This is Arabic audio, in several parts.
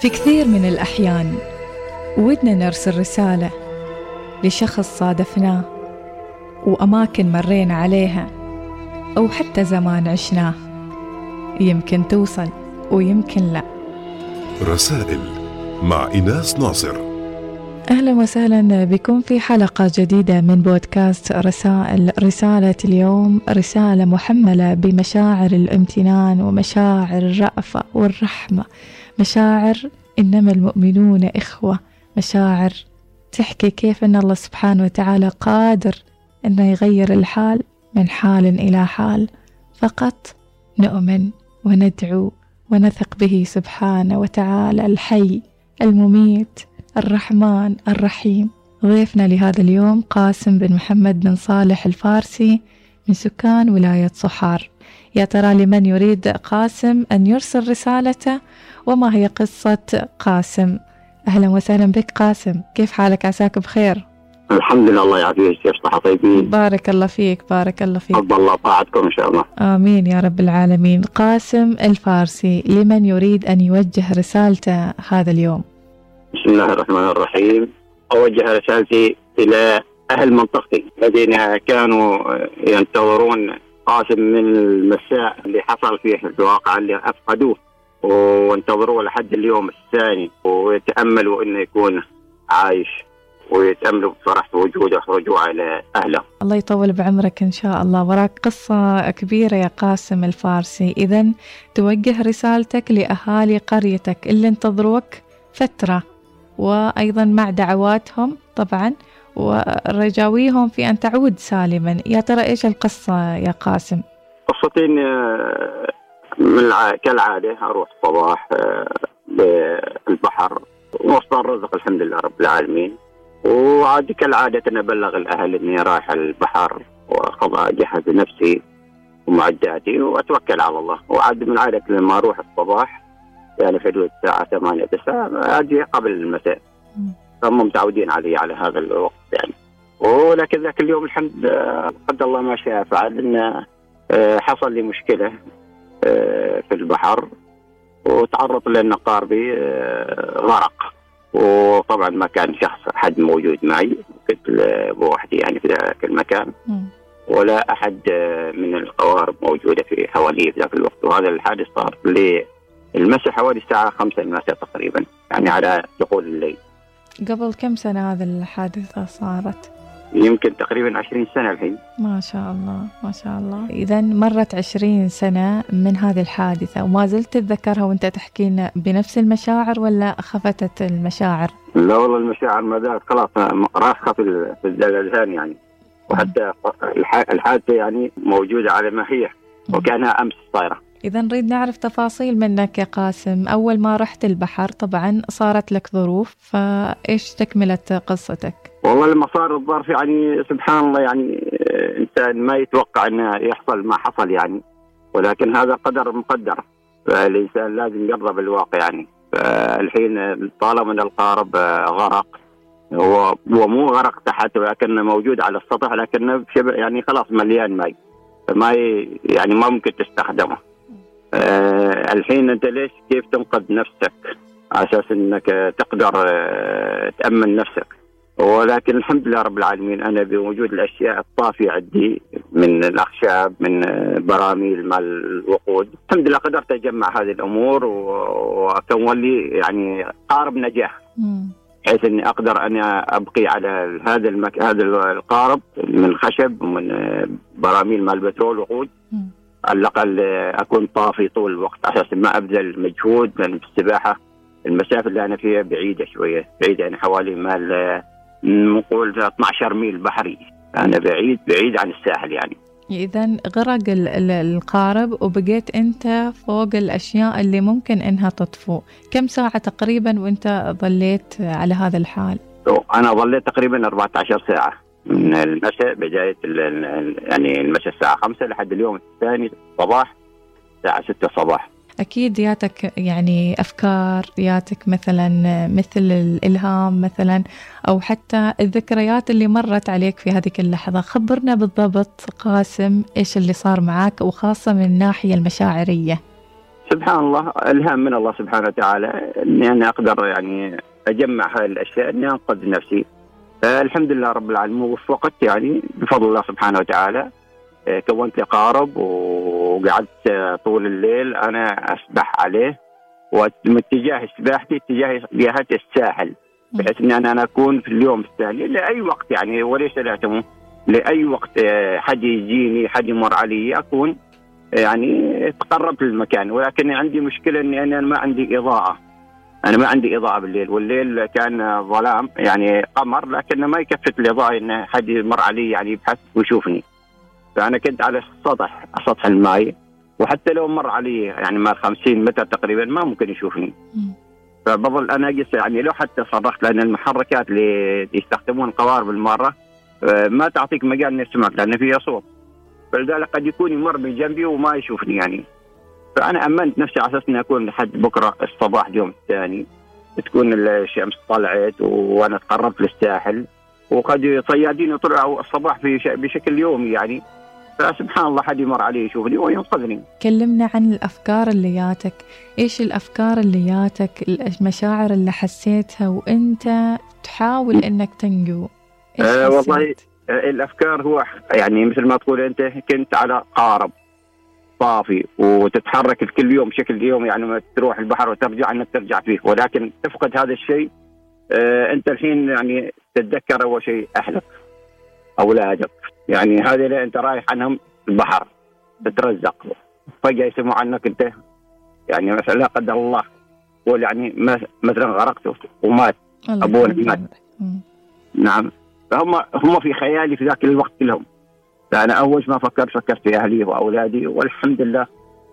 في كثير من الأحيان ودنا نرسل رسالة لشخص صادفناه وأماكن مرينا عليها أو حتى زمان عشناه. يمكن توصل ويمكن لا. رسائل مع إناس ناصر. أهلا وسهلا بكم في حلقة جديدة من بودكاست رسائل رسالة اليوم رسالة محملة بمشاعر الامتنان ومشاعر الرأفة والرحمة. مشاعر إنما المؤمنون إخوة. مشاعر تحكي كيف أن الله سبحانه وتعالى قادر أنه يغير الحال من حال إلى حال. فقط نؤمن وندعو ونثق به سبحانه وتعالى. الحي المميت الرحمن الرحيم. ضيفنا لهذا اليوم قاسم بن محمد بن صالح الفارسي من سكان ولاية صحار. يا ترى لمن يريد قاسم أن يرسل رسالته؟ وما هي قصة قاسم؟ أهلا وسهلا بك قاسم. كيف حالك؟ عساك بخير. الحمد لله الله يعافيك. كيف طيبين؟ بارك الله فيك بارك الله فيك. تفضل الله طاعتكم إن شاء الله. آمين يا رب العالمين. قاسم الفارسي لمن يريد أن يوجه رسالته هذا اليوم؟ بسم الله الرحمن الرحيم. أوجه رسالتي إلى أهل منطقتي الذين كانوا ينتظرون قاسم من المساء اللي حصل فيه الواقع اللي أفقدوه. وانتظروه لحد اليوم الثاني ويتأملوا أنه يكون عايش ويتأملوا بفرح وجوده ورجوعه إلى أهله. الله يطول بعمرك إن شاء الله. وراك قصة كبيرة يا قاسم الفارسي. إذا توجه رسالتك لأهالي قريتك اللي انتظروك فترة. وأيضا مع دعواتهم طبعا ورجاويهم في أن تعود سالما. يا ترى إيش القصة يا قاسم؟ قصتين آه، من الع... كالعادة أروح الصباح آه، بالبحر وصل الرزق الحمد لله رب العالمين. وعاد كالعادة أنا أبلغ الأهل إني رايح البحر وخلاص أجهز نفسي ومعداتي وأتوكل على الله. وعاد من عادة لما أروح الصباح يعني في حدود الساعة 8 9 أجي قبل المساء. هم متعودين علي على هذا الوقت يعني. ولكن ذاك اليوم الحمد لله قدر الله ما شاء فعل انه آه، حصل لي مشكلة آه، في البحر وتعرض لأن قاربي آه، غرق وطبعا ما كان شخص احد موجود معي كنت بوحدي يعني في ذاك المكان. ولا أحد من القوارب موجودة في حواليه في ذاك الوقت. وهذا الحادث صار لي المساء حوالي الساعة 5 المساء تقريبا يعني على دخول الليل. قبل كم سنة هذه الحادثة صارت؟ يمكن تقريبا 20 سنة الحين. ما شاء الله ما شاء الله. إذا مرت 20 سنة من هذه الحادثة وما زلت تتذكرها وأنت تحكينا بنفس المشاعر ولا خفتت المشاعر؟ لا والله المشاعر ما زالت خلاص راسخة في في الأذهان يعني. وحتى الحادثة يعني موجودة على ما هي وكأنها أمس صايرة. إذا نريد نعرف تفاصيل منك يا قاسم. أول ما رحت البحر طبعا صارت لك ظروف فإيش تكملة قصتك؟ والله لما صار الظرف يعني سبحان الله يعني إنسان ما يتوقع أنه يحصل ما حصل يعني ولكن هذا قدر مقدر. فالإنسان لازم يرضى بالواقع يعني. فالحين طالما القارب غرق. هو هو مو غرق تحت ولكنه موجود على السطح لكنه يعني خلاص مليان ماء فما يعني ما ممكن تستخدمه. آه الحين أنت ليش كيف تنقذ نفسك؟ على أساس إنك تقدر آه تأمن نفسك. ولكن الحمد لله رب العالمين أنا بوجود الأشياء الطافية عندي من الأخشاب من آه، براميل مال الوقود. الحمد لله قدرت أجمع هذه الأمور وأكون لي يعني قارب نجاح. بحيث إني أقدر اني أبقي على هذا المك... هذا القارب من خشب ومن آه، براميل مال البترول وقود. على الأقل أكون طافي طول الوقت على أساس ما أبذل مجهود لأن في السباحة. المسافة اللي أنا فيها بعيدة شوية بعيدة يعني حوالي مال نقول 12 ميل بحري. أنا بعيد بعيد عن الساحل يعني. إذا غرق القارب وبقيت أنت فوق الأشياء اللي ممكن إنها تطفو. كم ساعة تقريبا وأنت ظليت على هذا الحال؟ أنا ظليت تقريبا 14 ساعة. من المساء بداية يعني المساء الساعة 5 لحد اليوم الثاني صباح الساعة 6 صباح. أكيد ياتك يعني أفكار ياتك مثلا مثل الإلهام مثلا أو حتى الذكريات اللي مرت عليك في هذيك اللحظة. خبرنا بالضبط قاسم إيش اللي صار معك وخاصة من الناحية المشاعرية. سبحان الله الهام من الله سبحانه وتعالى إني أنا أقدر يعني أجمع هذه الأشياء إني أنقذ نفسي. الحمد لله رب العالمين. وفقت يعني بفضل الله سبحانه وتعالى آه، كونت لي قارب وقعدت آه، طول الليل أنا أسبح عليه. واتجاه سباحتي اتجاه جهة الساحل بحيث اني أنا أكون في اليوم الثاني لأي وقت يعني وليس لا لأي وقت آه، حد يجيني حد يمر علي أكون يعني تقربت للمكان. ولكن عندي مشكلة إني أنا ما عندي إضاءة. أنا ما عندي إضاءة بالليل والليل كان ظلام يعني قمر لكن ما يكفت الإضاءة إن حد يمر علي يعني يبحث ويشوفني. فأنا كنت على السطح سطح الماء وحتى لو مر علي يعني ما 50 متر تقريبا ما ممكن يشوفني. فبظل أنا اقيس يعني لو حتى صرخت لأن المحركات اللي يستخدمون قوارب الماره آه، ما تعطيك مجال إني أسمعك لأن فيها صوت. فلذلك قد يكون يمر بجنبي وما يشوفني يعني. فأنا أمنت نفسي على أساس إني أكون لحد بكرة الصباح اليوم الثاني. تكون الشمس طلعت وأنا تقربت للساحل. وقد صيادين يطلعوا الصباح بشكل يومي يعني. فسبحان الله حد يمر علي يشوفني وينقذني. كلمنا عن الأفكار اللي جاتك إيش الأفكار اللي جاتك المشاعر اللي حسيتها؟ وأنت تحاول إنك تنجو. آه والله آه الأفكار هو يعني مثل ما تقول أنت كنت على قارب. صافي وتتحرك كل يوم بشكل يوم يعني تروح البحر وترجع انك ترجع فيه. ولكن تفقد هذا الشيء آه أنت الحين يعني تتذكر أول شيء أهلك اولادك يعني هذه اللي أنت رايح عنهم البحر تترزق. فجأة يسمعوا عنك أنت يعني مثلا لا قدر الله قول يعني مثلا غرقت ومات أبونا مات. نعم. فهم هم في خيالي في ذاك الوقت كلهم. فانا أول ما فكرت فكرت في أهلي وأولادي والحمد لله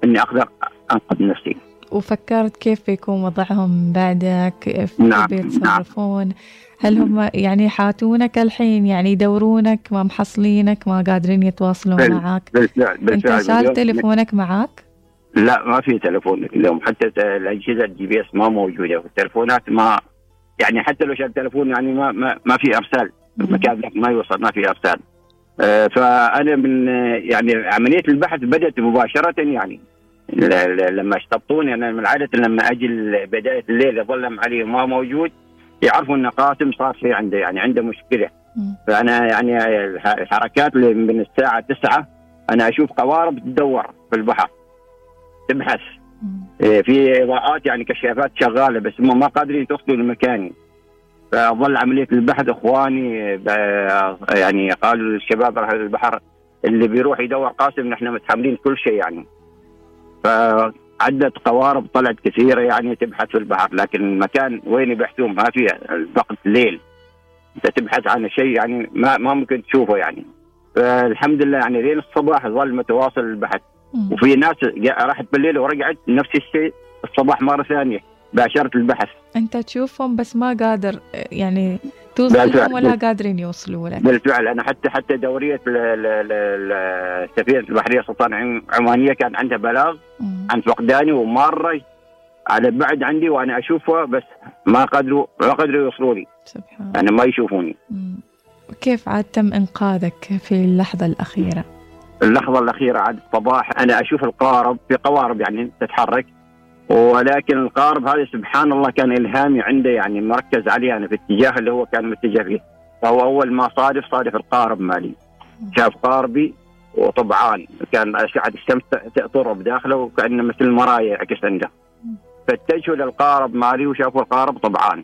إني أقدر أنقذ نفسي. وفكرت كيف بيكون وضعهم بعدك كيف نعم بيتصرفون نعم. هل هم يعني حاتينك الحين يعني يدورونك ما محصلينك ما قادرين يتواصلون ب معك بالفعل بالفعل. انت شايل تليفونك معك؟ لا ما في تليفون اليوم. حتى الأجهزة ال GPS ما موجودة والتليفونات ما يعني حتى لو شال تليفون يعني ما ما, ما في أرسال. المكان ما يوصل ما في أرسال. فأنا من يعني عملية البحث بدأت مباشرة يعني. لما اشتبطوني أنا من عادة لما أجي بداية الليل أظلم عليه ما موجود يعرفوا إن قاسم صار في عنده يعني عنده مشكلة. فأنا يعني الحركات اللي من الساعة 9 أنا أشوف قوارب تدور في البحر تبحث. إيه، في إضاءات يعني كشافات شغالة بس هم ما قادرين توصلوا لمكاني. فظل عملية البحث إخواني يعني قالوا الشباب أهل البحر اللي بيروح يدور قاسم نحن متحملين كل شيء يعني. ف عدة قوارب طلعت كثيرة يعني تبحث في البحر لكن المكان وين يبحثون؟ ما فيها الوقت الليل انت تبحث عن شيء يعني ما ما ممكن تشوفه يعني. فالحمد لله يعني لين الصباح ظل متواصل البحث. وفي ناس راحت بالليل ورجعت نفس الشيء الصباح مرة ثانية. باشرت البحث أنت تشوفهم بس ما قادر يعني توصلهم ولا قادرين يوصلوا لك. بالفعل أنا حتى حتى دورية السفينه البحرية سلطان عمانية كان عندها بلاغ عن فقداني ومره على بعد عندي وأنا اشوفها بس ما قدروا ما قدروا يوصلوا لي سبحان يعني ما يشوفوني. كيف عاد تم إنقاذك في اللحظة الأخيرة؟ اللحظة الأخيرة عاد الصباح أنا أشوف القارب في قوارب يعني تتحرك. ولكن القارب هذا سبحان الله كان إلهامي عنده يعني مركز عليه أنا في الاتجاه اللي هو كان متجه فيه فهو أول ما صادف صادف القارب مالي. شاف قاربي وطبعان. كان اشعه الشمس تضرب داخله وكأنه مثل المرايا يعكس عنده. فاتجهوا للقارب مالي وشافوا القارب طبعان.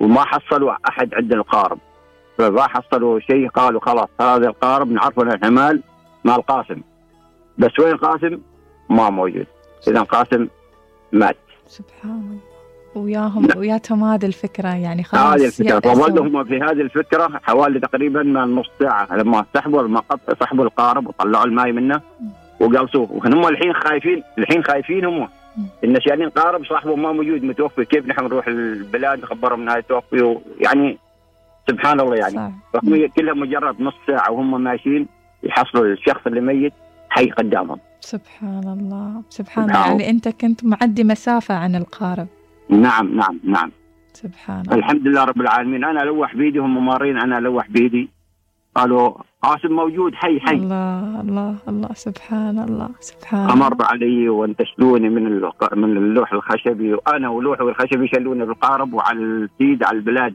وما حصلوا أحد عند القارب. فما حصلوا شيء قالوا خلاص هذا القارب نعرفه الحمال مال قاسم. بس وين قاسم؟ ما موجود. اذا قاسم مات. سبحان الله. وياهم نعم. وياتهم هذه الفكرة يعني خلاص هذه الفكرة. فظلوا هم في هذه الفكرة حوالي تقريبا نص ساعة لما سحبوا لما سحبوا القارب وطلعوا الماء منه. وقلصوه وهم الحين خايفين الحين خايفين هم. إن شايلين قارب صاحبه ما موجود. متوفي. كيف نحن نروح البلاد نخبرهم انه توفي؟ يعني سبحان الله يعني. كلها مجرد نص ساعة وهم ماشيين. يحصلوا الشخص اللي ميت حي قدامهم. سبحان الله. سبحان الله يعني أنت كنت معدي مسافة عن القارب. نعم نعم نعم. سبحان الله. الحمد لله رب العالمين. أنا لوح بيدي هم مارين أنا لوح بيدي. قالوا قاسم موجود حي حي. الله الله الله. سبحان الله سبحان الله. علي وانتشلوني من من اللوح الخشبي. وأنا ولوحي الخشبي شلوني بالقارب وعلى السيد على البلاد.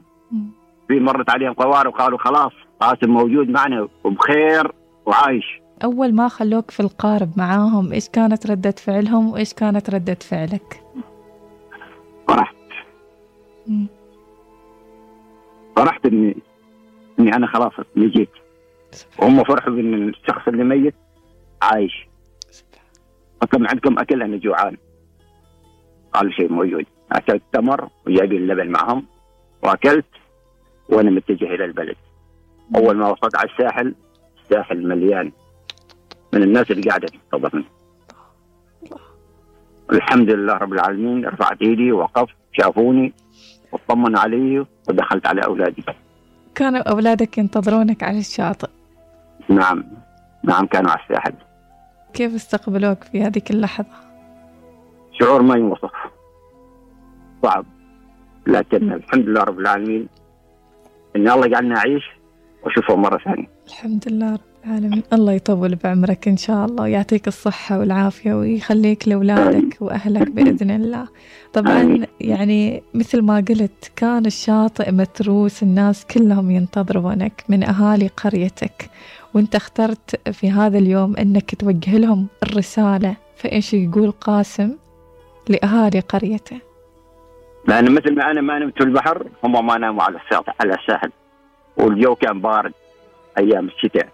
في مرت عليهم قوارب قالوا خلاص قاسم موجود معنا وبخير وعايش. أول ما خلوك في القارب معاهم إيش كانت ردة فعلهم وإيش كانت ردة فعلك؟ فرحت. مم. فرحت اني إني أنا خلاص نجيت وهم فرحوا بإن الشخص اللي ميت عايش. فكم عندكم أكل؟ أنا جوعان. قال شيء موجود. أكلت تمر وجايبين اللبن معهم. وأكلت وأنا متجه إلى البلد. أول ما وصلت على الساحل الساحل مليان. من الناس اللي قاعدة تنتظرني الحمد لله رب العالمين رفعت إيدي وقفت شافوني واطمنوا علي ودخلت على أولادي. كانوا أولادك ينتظرونك على الشاطئ. نعم نعم كانوا على الساحل. كيف استقبلوك في هذيك اللحظة؟ شعور ما ينوصف صعب. لكن الحمد لله رب العالمين إن الله جعلنا اعيش وأشوفه مرة ثانية. الحمد لله رب العالمين. الله يطول بعمرك إن شاء الله ويعطيك الصحة والعافية ويخليك لأولادك وأهلك بإذن الله. طبعا. يعني مثل ما قلت كان الشاطئ متروس الناس كلهم ينتظرونك من أهالي قريتك وأنت اخترت في هذا اليوم أنك توجه لهم الرسالة. فإيش يقول قاسم لأهالي قريته؟ لأن مثل ما أنا ما نمت في البحر هم ما ناموا على الساحل. على الساحل. والجو كان بارد أيام الشتاء.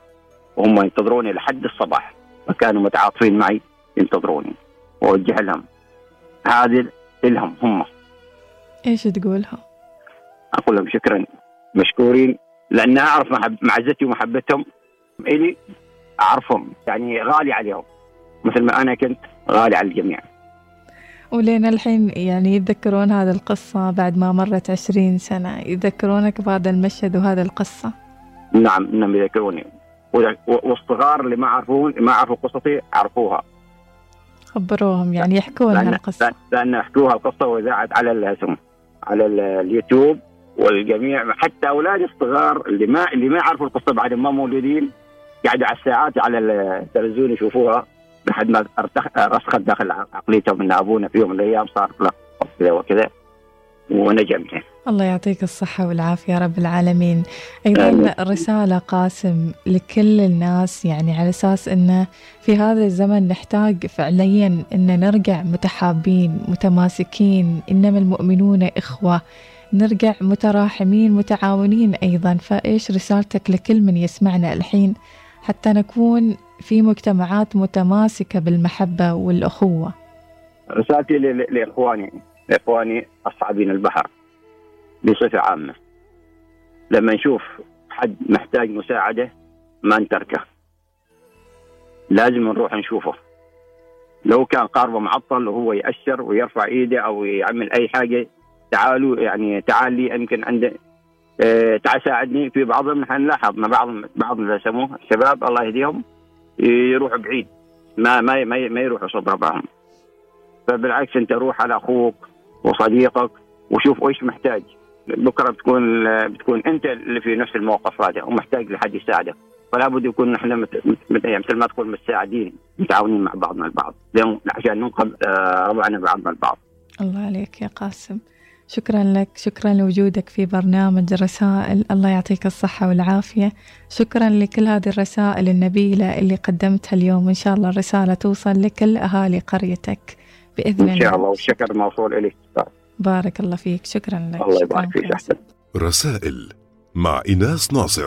وهم ينتظروني لحد الصباح. فكانوا متعاطفين معي ينتظروني. وأوجه لهم. هذه لهم هم. إيش تقولهم أقول لهم شكرا. مشكورين. لأن أعرف محب معزتي ومحبتهم. إلي أعرفهم. يعني غالي عليهم. مثل ما أنا كنت غالي على الجميع. ولين الحين يعني يتذكرون هذه القصة بعد ما مرت عشرين سنة. يذكرونك بهذا المشهد وهذه القصة؟ نعم إنهم يذكروني. والصغار اللي ما عرفون ما عرفوا قصتي عرفوها. خبروهم يعني يحكون لأن هالقصة. لأن حكوها القصة وذاعت على الاسم على ال- اليوتيوب والجميع. حتى أولادي الصغار اللي ما اللي ما يعرفوا القصة بعد ما مولودين قاعدوا على الساعات على التلفزيون يشوفوها لحد ما رسخت داخل عقليتهم إن أبونا في يوم من الأيام صار له كذا وكذا. ونجم. الله يعطيك الصحة والعافية يا رب العالمين. أيضا. رسالة قاسم لكل الناس يعني على أساس أنه في هذا الزمن نحتاج فعليا أن نرجع متحابين متماسكين إنما المؤمنون إخوة. نرجع متراحمين متعاونين أيضا. فإيش رسالتك لكل من يسمعنا الحين حتى نكون في مجتمعات متماسكة بالمحبة والأخوة؟ رسالتي ل- لاخواني أصحابين البحر بصفة عامة. لما نشوف حد محتاج مساعدة ما نتركه. لازم نروح نشوفه. لو كان قاربه معطل وهو يأشر ويرفع إيده أو يعمل أي حاجة تعالوا يعني تعال لي يمكن عند آه تعال ساعدني في بعضهم. نحن نلاحظ إن بعض بعض اللي يسموه الشباب الله يهديهم يروحوا بعيد. ما ما ما, ما يروحوا صوب ربعهم فبالعكس أنت روح على أخوك. وصديقك وشوف إيش محتاج. بكرة بتكون بتكون أنت اللي في نفس الموقف هذا ومحتاج لحد يساعدك. فلا بد يكون نحن مت- مت- يعني مثل ما تقول متساعدين متعاونين مع بعضنا البعض. عشان ننقذ آه، ربعنا بعضنا البعض. الله عليك يا قاسم. شكرا لك شكرا لوجودك في برنامج رسائل الله يعطيك الصحة والعافية. شكرا لكل هذه الرسائل النبيلة اللي قدمتها اليوم. إن شاء الله الرسالة توصل لكل أهالي قريتك بإذن إن شاء الله والشكر موصول إليك. بارك الله فيك. شكرا لك. الله يبارك فيك رسائل مع إناس ناصر.